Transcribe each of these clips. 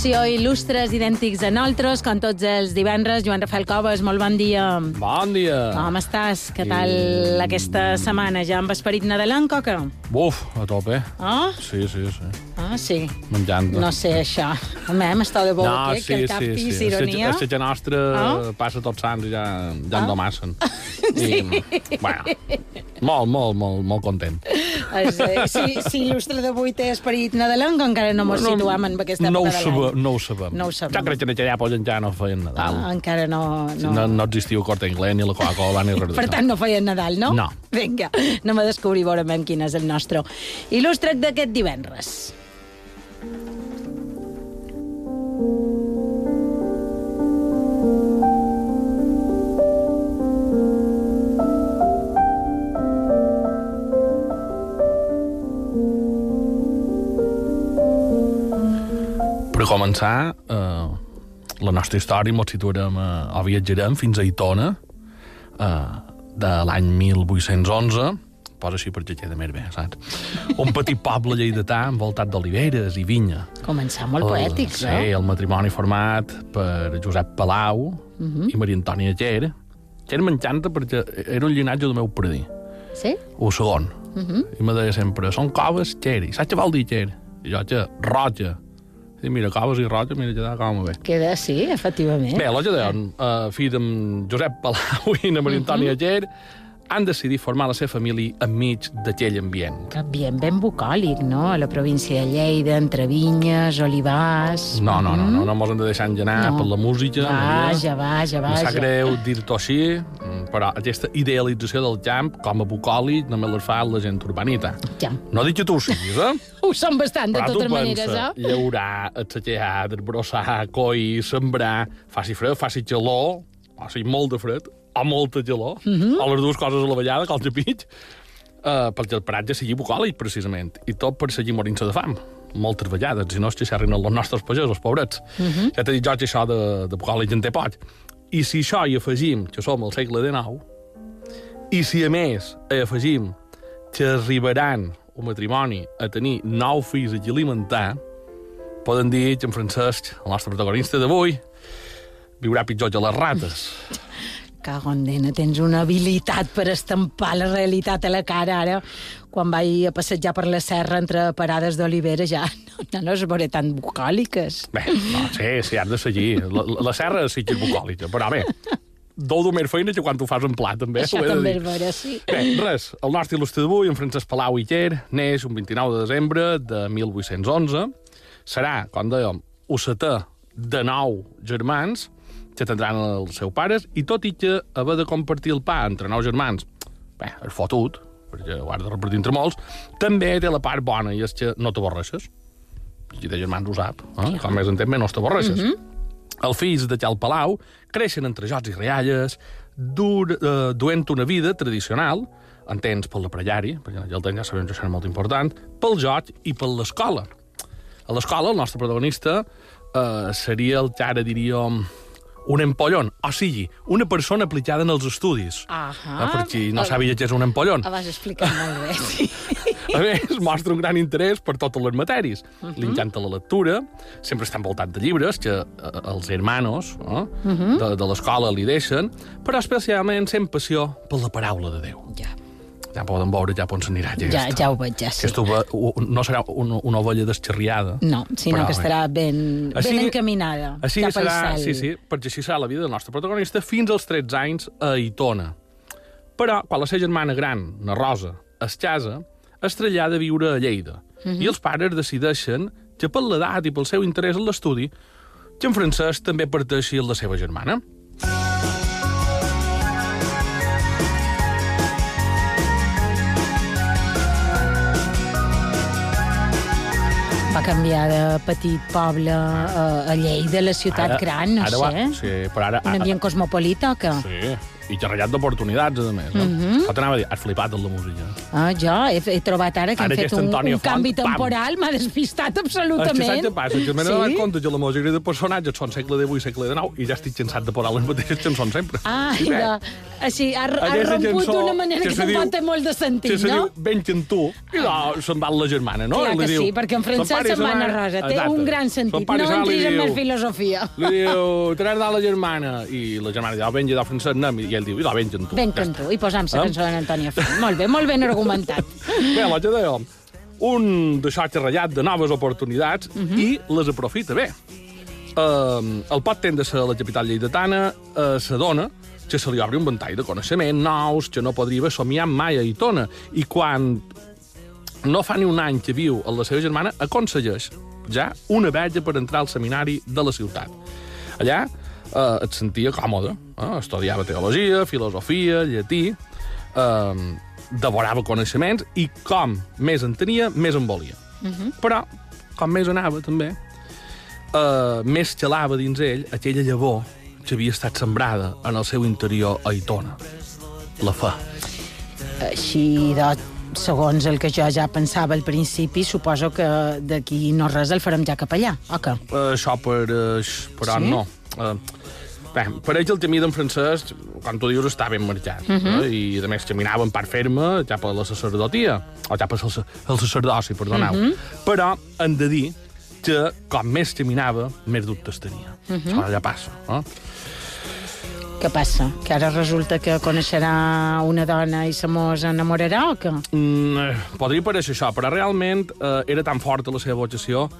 secció Il·lustres idèntics a nosaltres, com tots els divendres. Joan Rafael Coves, molt bon dia. Bon dia. Com estàs? Què tal aquesta setmana? Ja amb esperit nadalenc o què? Buf, a tope. Ah? Sí, sí, sí. Ah, sí. Menjant. No sé, això. A mi m'està de bo No, aquí, que sí, el cap sí, pis sí. ironia. A la nostra Ah? passa tots sants i ja, ja Ah? endomassen. I, bueno, molt, molt, molt, molt content. Es, eh, si, si il·lustre d'avui té esperit nadalenc, encara no mos situem en aquesta no època de sabem, no ho sabem. No ho sabem. Jo crec que en aquella època encara no feien Nadal. Ah, encara no... no. no, no existiu Corte Inglés, ni la Coca-Cola, ni res Per tant, no feien Nadal, no? No. Vinga, anem a descobrir, veurem quin és el nostre. Il·lustra't d'aquest divendres. Començar, eh, la nostra història ens situarem a, o viatjarem fins a Itona, eh, de l'any 1811, posa així perquè queda més bé, saps? Un petit poble lleidatà envoltat d'oliveres i vinya. Començar molt poètics, sí, no? el matrimoni format per Josep Palau Mhm. i Maria Antònia Ger. Ger m'encanta perquè era un llinatge del meu predí, Sí? o segon. Mhm. I me deia sempre, són coves Ger. I saps què vol dir Ger? I jo, "Ger, roja. I mira, coves i roja, mira, ja com bé. Queda, sí, efectivament. Bé, la deien, uh, fill d'en Josep Palau i na Maria Antònia Ger, han decidit formar la seva família enmig d'aquell ambient. Ambient ben bucòlic, no? A la província de Lleida, entre vinyes, olivars... No, no, no, no, no mos hem de deixar engenar No. per la música. Vaja, vaja, Em vaja. sap greu dir-t'ho així, mm, però aquesta idealització del camp com a bucòlic només la fa la gent urbanita. Ja. No dic que tu ho siguis, eh? Ho són bastant, de totes maneres, eh? llaurar, atsequear, desbrossar, coi, sembrar, faci fred, faci gelor, o sigui, molt de fred, o molta gelor, Mhm. o les dues coses a la vegada, que el japitx, uh, perquè el paratge sigui bucòlic, precisament, i tot per seguir morint-se de fam moltes vegades, si no és que s'arrin els nostres pagesos, pobrets. Mhm. Ja t'he dit jo que això de, de bucòlic en té poc. I si això hi afegim que som al segle XIX, i si a més hi afegim que arribaran un matrimoni a tenir nou fills a alimentar, poden dir que en Francesc, el nostre protagonista d'avui, viurà pitjor que les rates. Cago en dena, tens una habilitat per estampar la realitat a la cara ara. Quan vaig a passejar per la serra entre parades d'olivera ja no, no, no es veuré tan bucòliques. Bé, no, sí, sí, has de seguir. La, la, serra sí que és bucòlica, però bé, dou més feina que quan tu fas en plat, també. Això ho també és vera, sí. Bé, res, el nostre il·lustre d'avui, en Francesc Palau i Quer, neix un 29 de desembre de 1811. Serà, com dèiem, un setè de nou germans que tindran els seus pares, i tot i que haver de compartir el pa entre nou germans, bé, és fotut, perquè ho has de repartir entre molts, també té la part bona, i és que no t'avorreixes. Qui de germans ho sap, eh? com més en temps, menys t'avorreixes. Els fills de Cal Palau creixen entre jocs i rialles, dur, eh, duent una vida tradicional, entens per l'aparellari, perquè ja el temps ja sabem que això era molt important, pel joc i per l'escola. A l'escola, el nostre protagonista eh, seria el que ara diríem un empollon, o sigui, una persona aplicada en els estudis. Eh, per qui no sabia què és un empollon. Ho vas explicar molt bé, sí. A més, mostra un gran interès per totes les matèries. Uh -huh. Li encanta la lectura, sempre està envoltat de llibres que eh, els hermanos eh, uh -huh. de, de l'escola li deixen, però especialment sent passió per la paraula de Déu. Ja, Ja poden veure ja on s'anirà ja, aquesta. ja ho veig, ja sí. Aquesta u- no serà una, una ovella desxerriada. No, sinó Però que estarà ben, Així- ben encaminada Així cap serà, al sí, cel. sí, perquè així serà la vida del nostre protagonista fins als 13 anys a Itona. Però, quan la seva germana gran, na Rosa, es casa, es trasllada a viure a Lleida. Mhm. I els pares decideixen que per l'edat i pel seu interès en l'estudi, que en Francesc també parteixi amb la seva germana. Va canviar de petit poble a, a Lleida, la ciutat gran, no ara sé. Va, sí, però ara... Un ambient cosmopolita o què? Sí, i xerrallat d'oportunitats, a més. Eh? Mm -hmm. Però t'anava a dir, has flipat amb la música. Ah, jo he, he trobat ara que Ara hem fet un, un canvi Font, pam. temporal, m'ha despistat És que absolutament. saps què passa? Que m'he Sí? donat compte que la majoria de personatges són segle XVIII, segle XIX, i ja estic cansat de posar les mateixes cançons sempre. Ah, I bé, ja. Així, ha, ha romput d'una manera que, se diu- tampoc té molt de sentit, que se no? diu Venc en tu, i no, se'n va la germana, no? Clar I que diu, sí, perquè en "Son francès i se'n va anar mare". rosa. Té un gran sentit. i No entris en més filosofia. Li diu, t'has de la germana. I la germana diu, "Oh, venja del francès, anem. I ell diu, i la venja en tu. Està. tu. I posam la Eh? cançó d'en Antònia Font. Molt bé, molt ben argumentat. Bé, el que dèiem, un d'això xerrallat de noves oportunitats Mhm. i les aprofita bé. Uh, el pot tendre a la capital lleidatana uh, s'adona que se li obre un ventall de coneixement nous que no podria haver somiat mai a Itona. I quan no fa ni un any que viu amb la seva germana, aconsegueix ja una beca per entrar al seminari de la ciutat. Allà eh, et sentia còmode. Eh? Estudiava teologia, filosofia, llatí, eh, devorava coneixements i com més en tenia, més en volia. Uh -huh. Però, com més anava, també, eh, més xalava dins ell aquella llavor que havia estat sembrada en el seu interior a Itona. La fe. Així, de, segons el que jo ja pensava al principi, suposo que d'aquí no res el farem ja cap allà, o què? Uh, això per... Uh, però Sí? no. Uh, bé, per ells el camí d'en Francesc, com tu dius, està ben marcat. Uh -huh. eh? I, a més, caminava en part ferma cap a la sacerdotia, o cap al al sacerdoci, perdoneu. Uh -huh. Però hem de dir que, com més caminava, més dubtes tenia. Uh -huh. Això ja passa. Eh? Què passa? Que ara resulta que coneixerà una dona i se mos enamorarà o què? Mm, eh, podria pareixer això, però realment eh, era tan forta la seva vocació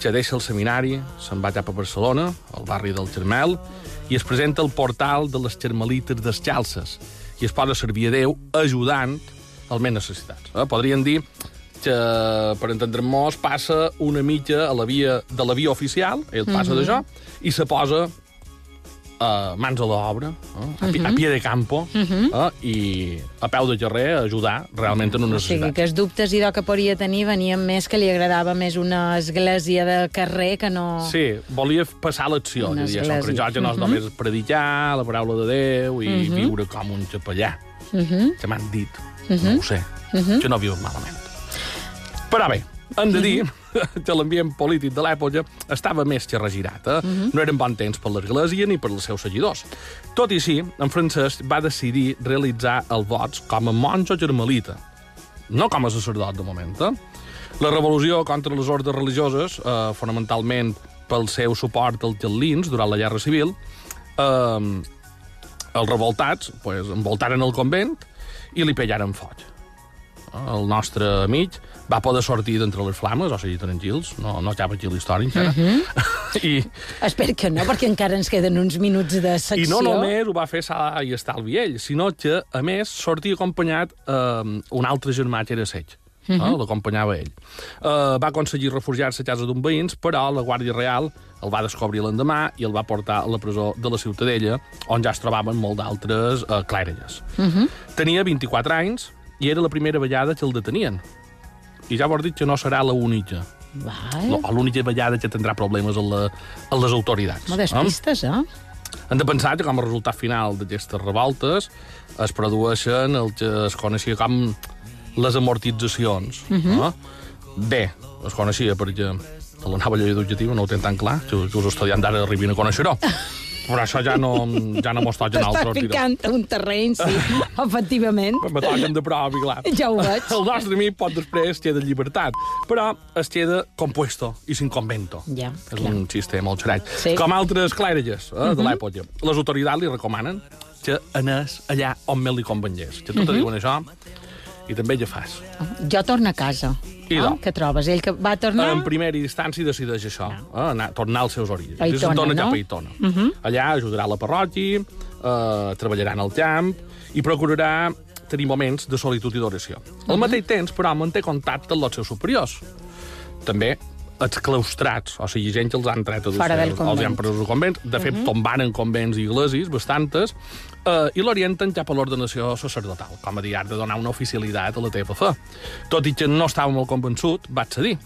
que deixa el seminari, se'n va cap a Barcelona, al barri del Germel, i es presenta al portal de les Carmelites descalces i es posa a servir a Déu ajudant els més necessitats. Eh? Podríem dir que, per entendre'ns, passa una mitja a la via, de la via oficial, ell passa d'això, i se posa a mans a l'obra, eh? a, pi, a pie de campo, eh? i a peu de carrer a ajudar realment en una O sigui, necessitat. que els dubtes i que podria tenir venien més que li agradava més una església de carrer que no... Sí, volia passar l'acció. Una Una això, església. que jo ja no és Mhm. només predicar la paraula de Déu i viure com un capellà. Mhm. Que m'han dit, no ho sé, que no viuen malament. Però bé, hem de dir que l'ambient polític de l'època estava més que regirat. Eh? No eren bon temps per l'Església ni per als seus seguidors. Tot i així, en Francesc va decidir realitzar el vots com a monjo germelita, no com a sacerdot de moment. Eh? La revolució contra les ordres religioses, eh, fonamentalment pel seu suport als gel·lins durant la Guerra Civil, eh, els revoltats pues, envoltaren el convent i li pellaren foc. El nostre amic va poder sortir d'entre les flames, o sigui, tranquils, no, no acaba aquí la història encara. I, Espero que no, perquè encara ens queden uns minuts de secció. I no només ho va fer sala i estalvi ell, sinó que, a més, sortia acompanyat eh, un altre germà que era sec. Uh -huh. eh, L'acompanyava ell. Eh, va aconseguir refugiar-se a casa d'un veïns, però la Guàrdia Real el va descobrir l'endemà i el va portar a la presó de la Ciutadella, on ja es trobaven molt d'altres eh, clèrigues. Uh -huh. Tenia 24 anys i era la primera vegada que el detenien. I ja vos dic que no serà l'única. Val. No, l'única vegada que tindrà problemes amb, la, amb les autoritats. No despistes, eh? Hem de pensar que com a resultat final d'aquestes revoltes es produeixen el que es coneixia com les amortitzacions. Uh -huh. no? Bé, es coneixia perquè de la nova llei educativa no ho tenen tan clar, que, que els estudiants d'ara arribin a conèixer-ho. Però això ja no, ja no mos toca a T'estàs ficant a un terreny, sí, efectivament. Me toquen de prova, i clar. Ja ho veig. El nostre amic pot després queda llibertat, però es queda compuesto i sin convento. Ja, És clar. un xiste molt xerall. Sí. Com altres clèrigues eh, de l'època. Les autoritats li recomanen que anés allà on més li convengués. Que tu te diuen això i també ja fas. Jo torno a casa. I no. Què trobes? Ell que va tornar... En primera instància decideix això, eh, anar, tornar als seus orígens. I se'n torna no? cap a Aitona. Allà ajudarà la parròquia, eh, treballarà en el camp i procurarà tenir moments de solitud i d'oració. Al mateix temps, però, manté contacte amb els seus superiors. També els claustrats, o sigui, gent que els han tret a Fora del els han pres convents, de fet, tombant en convents i iglesis, bastantes, eh, i l'orienten cap a l'ordenació sacerdotal, com a dir, has de donar una oficialitat a la teva fe. Tot i que no estava molt convençut, va accedir.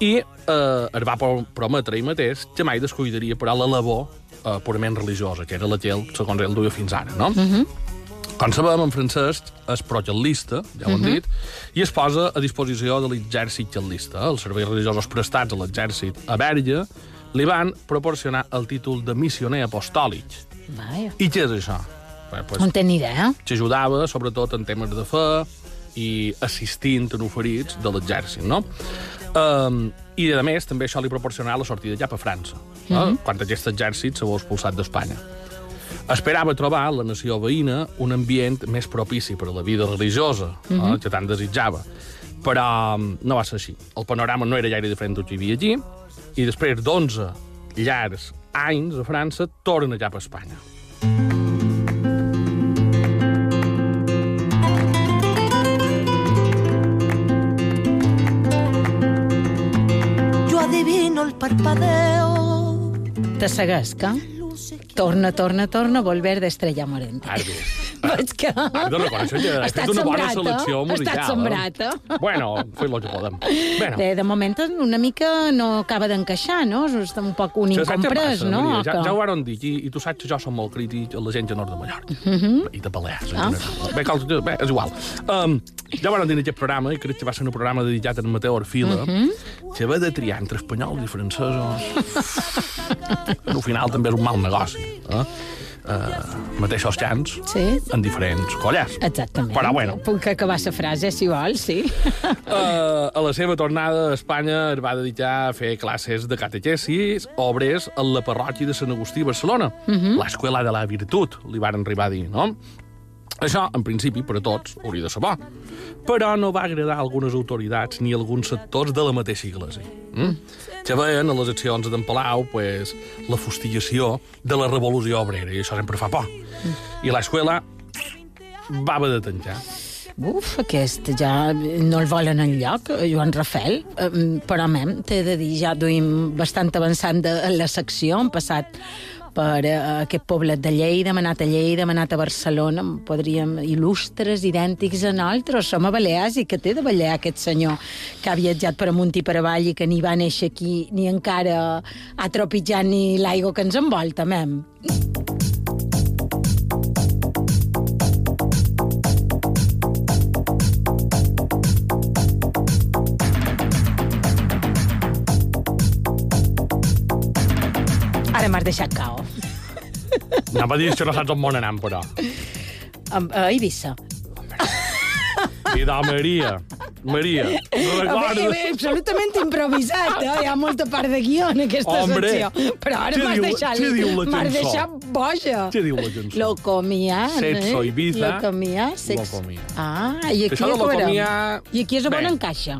I eh, es va pro- prometre ell mateix que mai descuidaria per a la labor eh, purament religiosa, que era la que ell, segons ell, duia fins ara, no? Uh -huh. Com sabem, en Francesc és progelista, ja ho hem dit, i es posa a disposició de l'exèrcit xelista. Els serveis religiosos prestats a l'exèrcit a Berge li van proporcionar el títol de missioner apostòlic. Vaja. I què és això? Bé, pues, No en tenc ni idea. t'ajudava, sobretot en temes de fe i assistint en oferits de l'exèrcit, no? Um, I, a més, també això li proporcionava la sortida cap a França, mm -hmm. quan aquest exèrcit se expulsat d'Espanya. Esperava trobar a la nació veïna un ambient més propici per a la vida religiosa, mm -hmm. eh, que tant desitjava. Però um, no va ser així. El panorama no era gaire diferent del que hi havia allí, i després d'11 llargs anys a França, torna cap a Espanya. Yo adivino el parpadeo. Te segueix, que? Torna, torna, torna, volver d'Estrella Morente. Ara bé. Veig que... Reconèixer que Ha has estat fet una bona sembrat, eh? selecció Ha musical. estat sembrat, eh? Bueno, fem el que podem. Bueno, Bé, de moment una mica no acaba d'encaixar, no? Està un poc un això incomprès, no? Maria? Ja, ja ho varen dir, i, i tu saps que jo som molt crític a la gent de nord de Mallorca. I de Balears, Ah. Bé, cal, bé, és igual. Um, ja varen dir en aquest programa, i crec que va ser un programa dedicat a en Mateu Orfila, que va de triar entre espanyols i francesos. Al final també és un mal negoci. Eh? Uh, mateixos xans Sí. en diferents collars. Exactament. Però bueno, Puc acabar la frase, si vols, sí. Uh, a la seva tornada a Espanya es va dedicar a fer classes de catequesis, obres a la parròquia de Sant Agustí a Barcelona. Uh -huh. L'escola de la virtut, li van arribar a dir, no? Això, en principi, per a tots, hauria de ser bo. Però no va agradar a algunes autoritats ni a alguns sectors de la mateixa iglesia. Mm? Que veien a les accions d'en Palau pues, la fustigació de la revolució obrera, i això sempre fa por. I l'escola va haver de tancar. Uf, aquest ja no el volen enlloc, Joan Rafel, però mi t'he de dir, ja duim bastant avançant de la secció, hem passat per eh, aquest poblet de Lleida, hem anat a Lleida, hem anat a Barcelona, podríem il·lustres, idèntics a nosaltres, som a Balears i que té de ballar aquest senyor que ha viatjat per amunt i per avall i que ni va néixer aquí ni encara ha tropitjat ni l'aigua que ens envolta, mem. Ara m'has deixat cao. Anava a dir que no saps on anem, però. A, Eivissa. I de Maria. Maria, recordes... Bé, absolutament improvisat, eh? Hi ha molta part de guió en aquesta Hombre, secció. Però ara m'has deixat, què diu la m'has cançó? deixat boja. Què diu la cançó? Lo comia, Sexo eh? Ibiza, Lo comia, sex... lo comia. Ah, i aquí Això de lo comia- I aquí és on encaixa.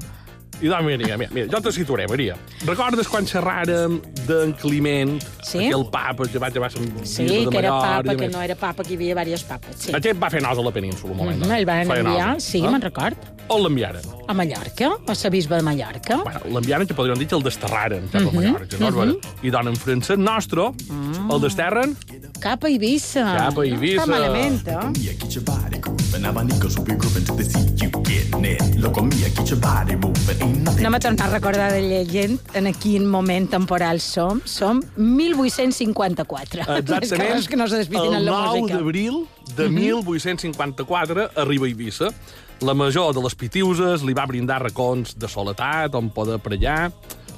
I de Maria, mira, mira, jo te situaré, Maria. Recordes quan xerràrem d'en Climent, Sí. aquell papa que va llevar Sant Sí, Quirze de que era Mallorca, papa, que no era papa, que hi havia diversos papes. Sí. Aquest va fer nos a la península, un moment. Mm, el van Feia enviar, nosa, sí, eh? me'n record. On l'enviaren? A Mallorca, a la bisbe de Mallorca. Bueno, l'enviaren que podríem dir que el desterraren cap Mhm, a Mallorca, no? Mm -hmm. I don en francès nostre, Ah. El desterren Cap a Eivissa. Cap a Eivissa. No està malament, eh? Comía, get your body grooving. Abanico, so we grooving to the sea, you getting it. Lo comía, get your body moving. Ain't nothing. Anem a recordar de llegend en quin moment temporal som. Som 1854. Les Exactament. que no se el en la 9 música. d'abril de 1854 arriba a Eivissa. La major de les pitiuses li va brindar racons de soledat on poder pregar.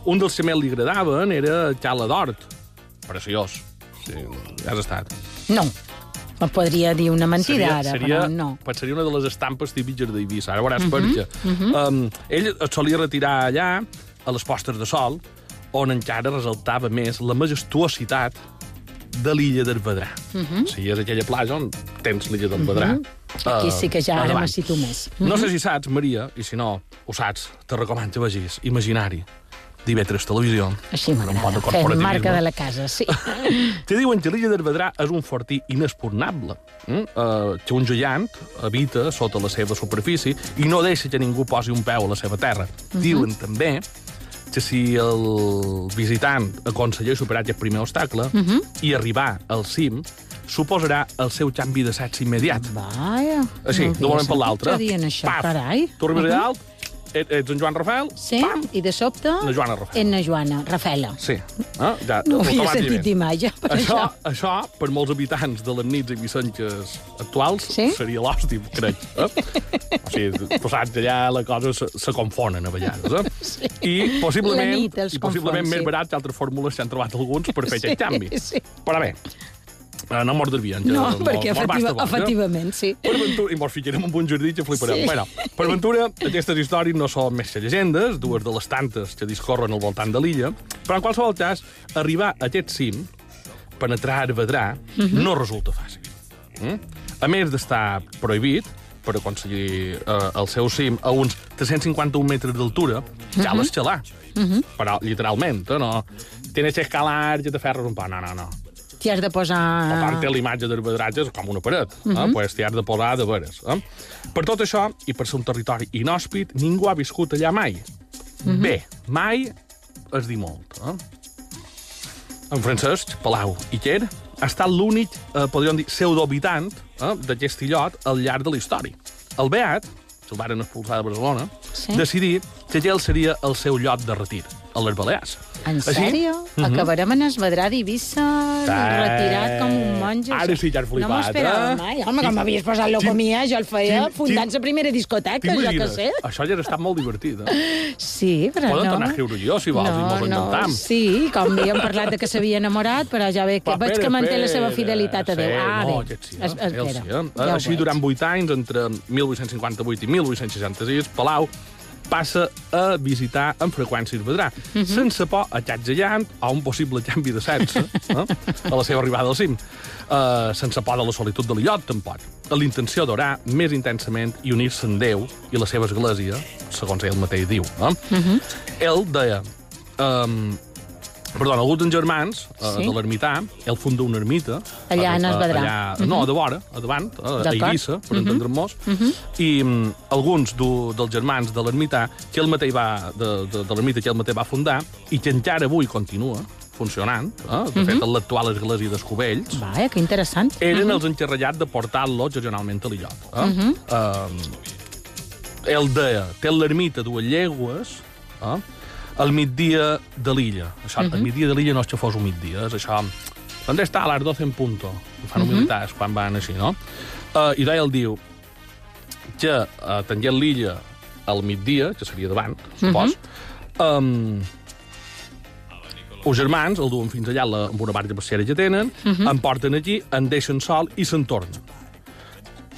Un dels que més li agradaven era Cala d'Hort. Preciós. Sí, has estat. No, me podria dir una mentida ara, seria, però no. Seria una de les estampes típiques d'Eivissa. Ara veuràs per què. um, ell es solia retirar allà, a les postes de sol, on encara resaltava més la majestuositat de l'illa del Vedrà. Uh -huh. Si és aquella platja on tens l'illa del Vedrà. Aquí eh, sí que ja ara me cito més. No sé si saps, Maria, i si no ho saps, te recomano que vegis Imaginari, d'Ivetres Televisió. Així m'agrada, corporativisme. marca de la casa, sí. Te diuen que l'illa del Vedrà és un fortí inexpugnable, mm? uh, que un gegant habita sota la seva superfície i no deixa que ningú posi un peu a la seva terra. Diuen també que si el visitant aconsegueix superar aquest primer obstacle i arribar al cim, suposarà el seu canvi de sexe immediat. Vaja. Així, no d'un moment per l'altre. Paf! carai. Tu arribes allà alt et- ets en Joan Rafael, Sí? pam, I de sobte... Na Joana Rafael. En na Joana, Rafaela. Sí. Eh? Ja, No ho havia sentit dir mai, ja, per això, això. això, per molts habitants de les nits i vicenques actuals, Sí? seria l'hòstia, crec. Eh? o sigui, tu saps, allà la cosa se, se confonen a vegades. Eh? Sí. I possiblement, i possiblement confon, més sí. barat que altres fórmules s'han trobat alguns per fer Sí, aquest canvi. sí. Però bé, no mos desviem. ja, No, perquè basta efectiva, boig, eh? efectivament, sí. Per ventura, i mos ficarem en un jardí que fliparem. Sí. Bueno, per ventura, aquestes històries no són més que llegendes, dues de les tantes que discorren al voltant de l'illa, però en qualsevol cas, arribar a aquest cim, penetrar a Vedrà, no resulta fàcil. Mm? A més d'estar prohibit, per aconseguir eh, el seu cim a uns 351 metres d'altura, ja l'escalar. Però, literalment, eh, no... Tienes que escalar, que te ferres un pa. No, no, no. T'hi has de posar... Per tant, té l'imatge del vedratge com una paret. Uh -huh. eh? pues t'hi has de posar de veres. Eh? Per tot això, i per ser un territori inhòspit, ningú ha viscut allà mai. Uh -huh. Bé, mai es dir molt. Eh? En Francesc Palau i Quer ha estat l'únic, eh, podríem dir, pseudohabitant eh, d'aquest illot al llarg de la història. El Beat, se'l varen expulsar de Barcelona, Sí. decidí que aquell seria el seu lloc de retir, a les Balears. En Així- sèrio? Acabarem en Esvedrà d'Eivissa, retirat com un monge. Ara sí que has No flipat, m'ho esperava eh? mai. Home, com m'havies posat locomia, jo el feia fundant la primera discoteca, jo que T'imagines? sé. Això ja ha estat molt divertit, eh? Sí, però Poden no... tornar a escriure jo, si vols, i mos ho inventem. Sí, com havíem parlat de que s'havia enamorat, però ja ve que veig que manté la seva fidelitat a Déu. Sí, ah, no, bé. aquest sí, Es- eh? Ell espera, ja eh? ho Així, veig. durant 8 anys, entre 1858 i 1866, Palau passa a visitar amb freqüències Vedrà, Mhm. sense por a xatgellant o un possible canvi de sexe eh? a la seva arribada al cim. Uh, sense por de la solitud de l'illot, tampoc. A l'intenció d'orar més intensament i unir-se en Déu i la seva església, segons ell mateix diu. Eh? Mhm. Ell deia... Um, Perdona, alguns dels germans eh, Sí. de l'ermità, ell funda una ermita. Allà en eh, Esvedrà. Allà, No, a de vora, a davant, a, a D'acord. Eivissa, per entendre'ns. I mm, alguns do, dels germans de l'ermità, que ell mateix va, de, de, de l'ermita que ell mateix va fundar, i que encara avui continua funcionant, eh? de fet, en l'actual església d'Escovells, Vaja, que interessant. eren els encarregats de portar-lo ocasionalment a l'illot. Eh? eh, ell deia, té l'ermita dues llegües eh? Al migdia de l'illa. Això, al migdia de l'illa no és que fos un migdia, és això... On està a les 12 en punto? Fan uh militars quan van així, no? Uh, I el diu que uh, tenint l'illa al migdia, que seria davant, supos, um, els germans el duen fins allà la, amb una barca pesquera que tenen, uh -huh. em porten aquí, en deixen sol i se'n tornen.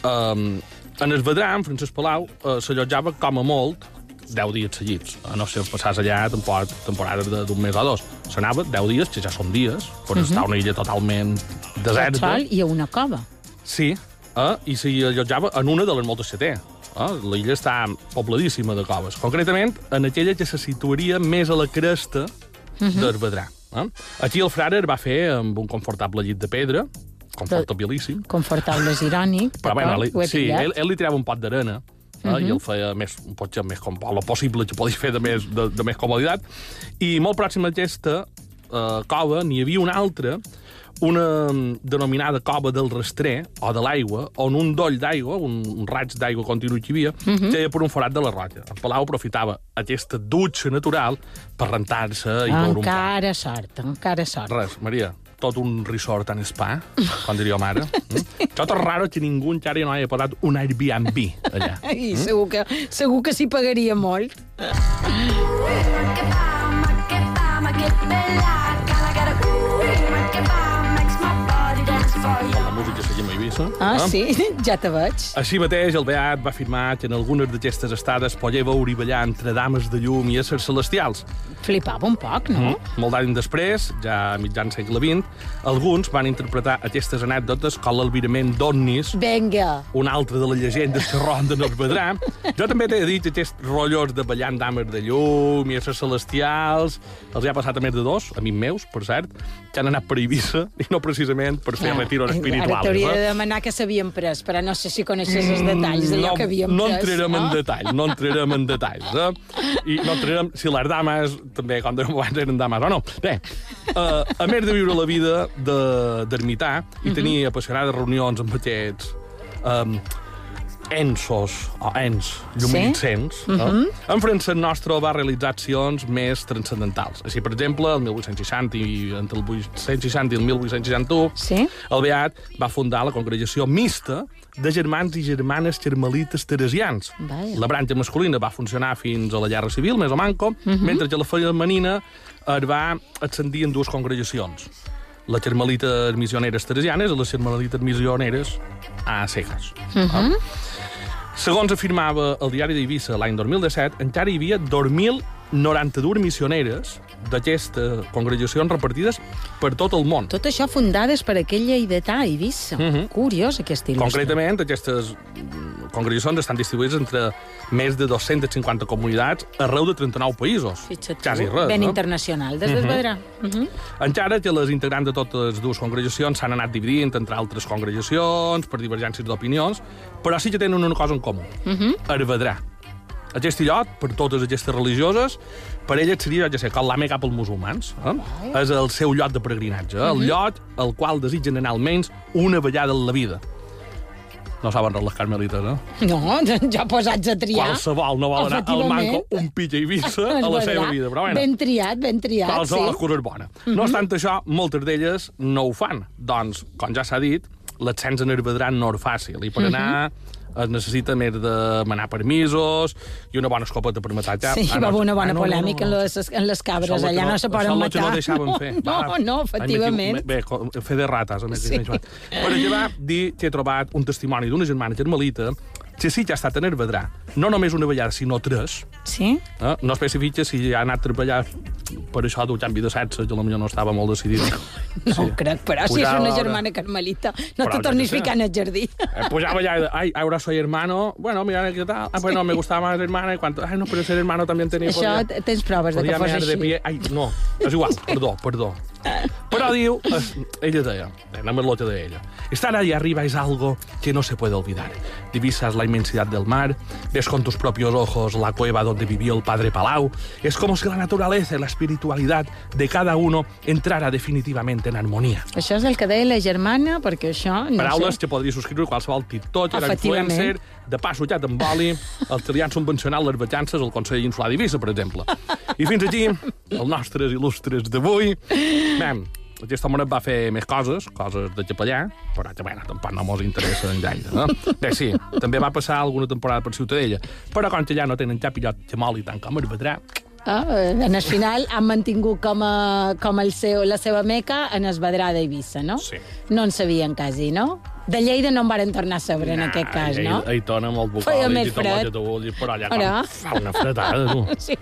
Um, en el en Francesc Palau, uh, s'allotjava com a molt 10 dies seguits. A no ser passars allà temporada, temporades de- d'un mes o dos. S'anava 10 dies, que ja són dies, per uh -huh. estar a una illa totalment Tot deserta. sol i a una cova. Sí, eh? i s'hi allotjava en una de les moltes que té. Eh? L'illa està pobladíssima de coves. Concretament, en aquella que se situaria més a la cresta uh -huh. del Vedrà. Eh? Aquí el frare va fer amb un confortable llit de pedra, confortabilíssim, Confortable és irònic. però bueno, li, sí, ell, ell li tirava un pot d'arena eh? Mhm. i el feia més, potser més com el possible que podies fer de més, de, de més comoditat. I molt pròxim a aquesta eh, cova n'hi havia una altra, una mm, denominada cova del rastrer, o de l'aigua, on un doll d'aigua, un, raig d'aigua continu que hi havia, uh -huh. per un forat de la roca. En Palau aprofitava aquesta dutxa natural per rentar-se i veure un poc. Encara sort, encara sort. Res, Maria, tot un resort en spa, com diria mare. Mm? Tot és raro que ningú encara no hagi posat un Airbnb allà. I segur que, segur que s'hi pagaria molt. La música seguim a Eivissa. Ah, eh? sí? Ja te veig. Així mateix, el Beat va afirmar que en algunes d'aquestes estades podia veure i ballar entre dames de llum i éssers celestials. Flipava un poc, no? Mm. Molt d'anys després, ja a mitjan segle XX, alguns van interpretar aquestes anècdotes com l'albirament d'Onnis, Vinga. una altra de les llegendes que ronden el Vedrà. Jo també t'he dit que aquests rotllos de ballant dames de llum i éssers celestials els hi ha passat a més de dos, amics meus, per cert, que han anat per Eivissa, i no precisament per fer retiros Ara espirituals. t'hauria de eh? demanar què s'havien pres, però no sé si coneixes els detalls d'allò no, que havíem no pres. entrarem en no? detall, no entrarem en detalls. Eh? I no entrarem si les dames, també, com dèiem abans, eren dames o no. Bé, uh, a més de viure la vida de- d'ermità de, i tenir Mhm. apassionades reunions amb aquests um, ensos o ens lluminescents, sí? uh -huh. en francès nostre va realitzar accions més transcendentals. Així, per exemple, el 1860 i entre el 1860 i el 1861, Sí? el Beat va fundar la congregació mixta de germans i germanes carmelites teresians. Vaja. La branca masculina va funcionar fins a la Guerra Civil, més o manco, uh -huh. mentre que la femenina es va ascendir en dues congregacions. Les carmelites missioneres teresianes i les carmelites missioneres a cegues. Uh -huh. Segons afirmava el diari d'Eivissa l'any 2017, encara hi havia 2.092 missioneres d'aquestes congregacions repartides per tot el món. Tot això fundades per aquell lleidatà a Eivissa. Mhm. Curiós, aquest il·lustre. Concretament, aquestes mm, congregacions estan distribuïdes entre més de 250 comunitats arreu de 39 països. Fixa't Quasi res, ben no? internacional, des d'Esvedrà. Uh -huh. Encara que les integrants de totes dues congregacions s'han anat dividint entre altres congregacions per divergències d'opinions, però sí que tenen una cosa en comú. Uh -huh. Arvedrà. Aquest lloc, per totes aquestes religioses, per elles seria, ja sé, com la Meca pels musulmans. Eh? És el seu lloc de peregrinatge, eh? el lloc al qual desitgen anar almenys una vegada en la vida. No saben res les carmelites, eh? No, ja posats a triar. Qualsevol no vol anar al manco un pitja i vissa a la seva vida. Però bueno, Ben triat, ben triat, qualsevol sí. cosa és bona. No obstant això, moltes d'elles no ho fan. Doncs, com ja s'ha dit, l'ascens en Hervedrà no és fàcil. I per anar es necessita més de manar permisos i una bona escopeta per matar cap. Sí, Ah, va haver una bona ah, no, no, polèmica no, no. en les, en les cabres. Això Allà no, se poden matar. no deixaven fer. No, Va. no, efectivament. Bé, fer de rates, a més. Sí. Per exemple, dir que he trobat un testimoni d'una germana carmelita sí que ha estat en Hervedrà, no només una vegada, sinó tres, Sí? Eh? No especifica si ha anat a treballar per això del canvi de sexe, que potser no estava molt decidit. No ho crec, però si és Pujava una a germana carmelita, no Però te tornis què sé. ficant al jardí. Eh, pujaba ya, ay, ahora soy hermano. Bueno, mira, ¿qué tal? Ah, bueno, me gustaba más hermana. Y cuanto, ay, no, pero ser hermano también tenía... Això podía- t- tens proves de que fos així. pie. Ai, no, és igual, perdó, perdó. Però diu, es, ella deia, anem a l'ota d'ella, estar ahí arriba es algo que no se puede olvidar. Divisas la inmensidad del mar, ves con tus propios ojos la cueva donde vivió el padre Palau. Es como si la naturaleza y la espiritualidad de cada uno entrara definitivamente en armonía. Això és el que deia la germana, perquè això... No Paraules sé. que podria subscriure qualsevol tiktoker, influencer, de pa sutjat amb oli, li han subvencionat les vacances al Consell Insular d'Eivissa, per exemple. I fins aquí, els nostres il·lustres d'avui. Mem, aquest home va fer més coses, coses de capellà, però que, bueno, tampoc no mos interessa gaire, no? Bé, sí, també va passar alguna temporada per Ciutadella, però com que ja no tenen cap illot que moli tant com es vedrà, Ah, en el final han mantingut com, a, com el seu, la seva meca en Esvedrà d'Eivissa, no? Sí. No en sabien quasi, no? De Lleida no en varen tornar a saber en aquest cas, no? Ahí tona amb els Feia vocàlics més i tot el tu vulguis, però allà Ara. fa una fredada, tu. Sí.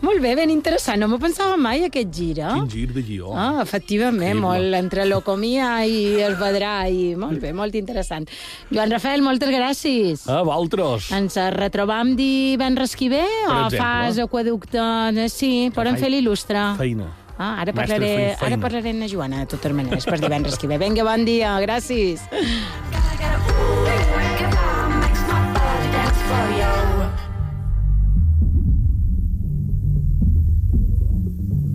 Molt bé, ben interessant. No m'ho pensava mai, aquest gir, eh? Quin gir de guió. Ah, efectivament, Increïble. molt entre Locomia i el Vedrà i molt bé, molt interessant. Joan Rafael, moltes gràcies. A vosaltres. Ens retrobam divendres que ve o exemple. fas aquaducte? eh, Sí, podem fer l'il·lustre. Feina. Ah, ara, parlaré, ara parlaré amb la Joana, de totes maneres, per divendres que ve. Vinga, bon dia, gràcies.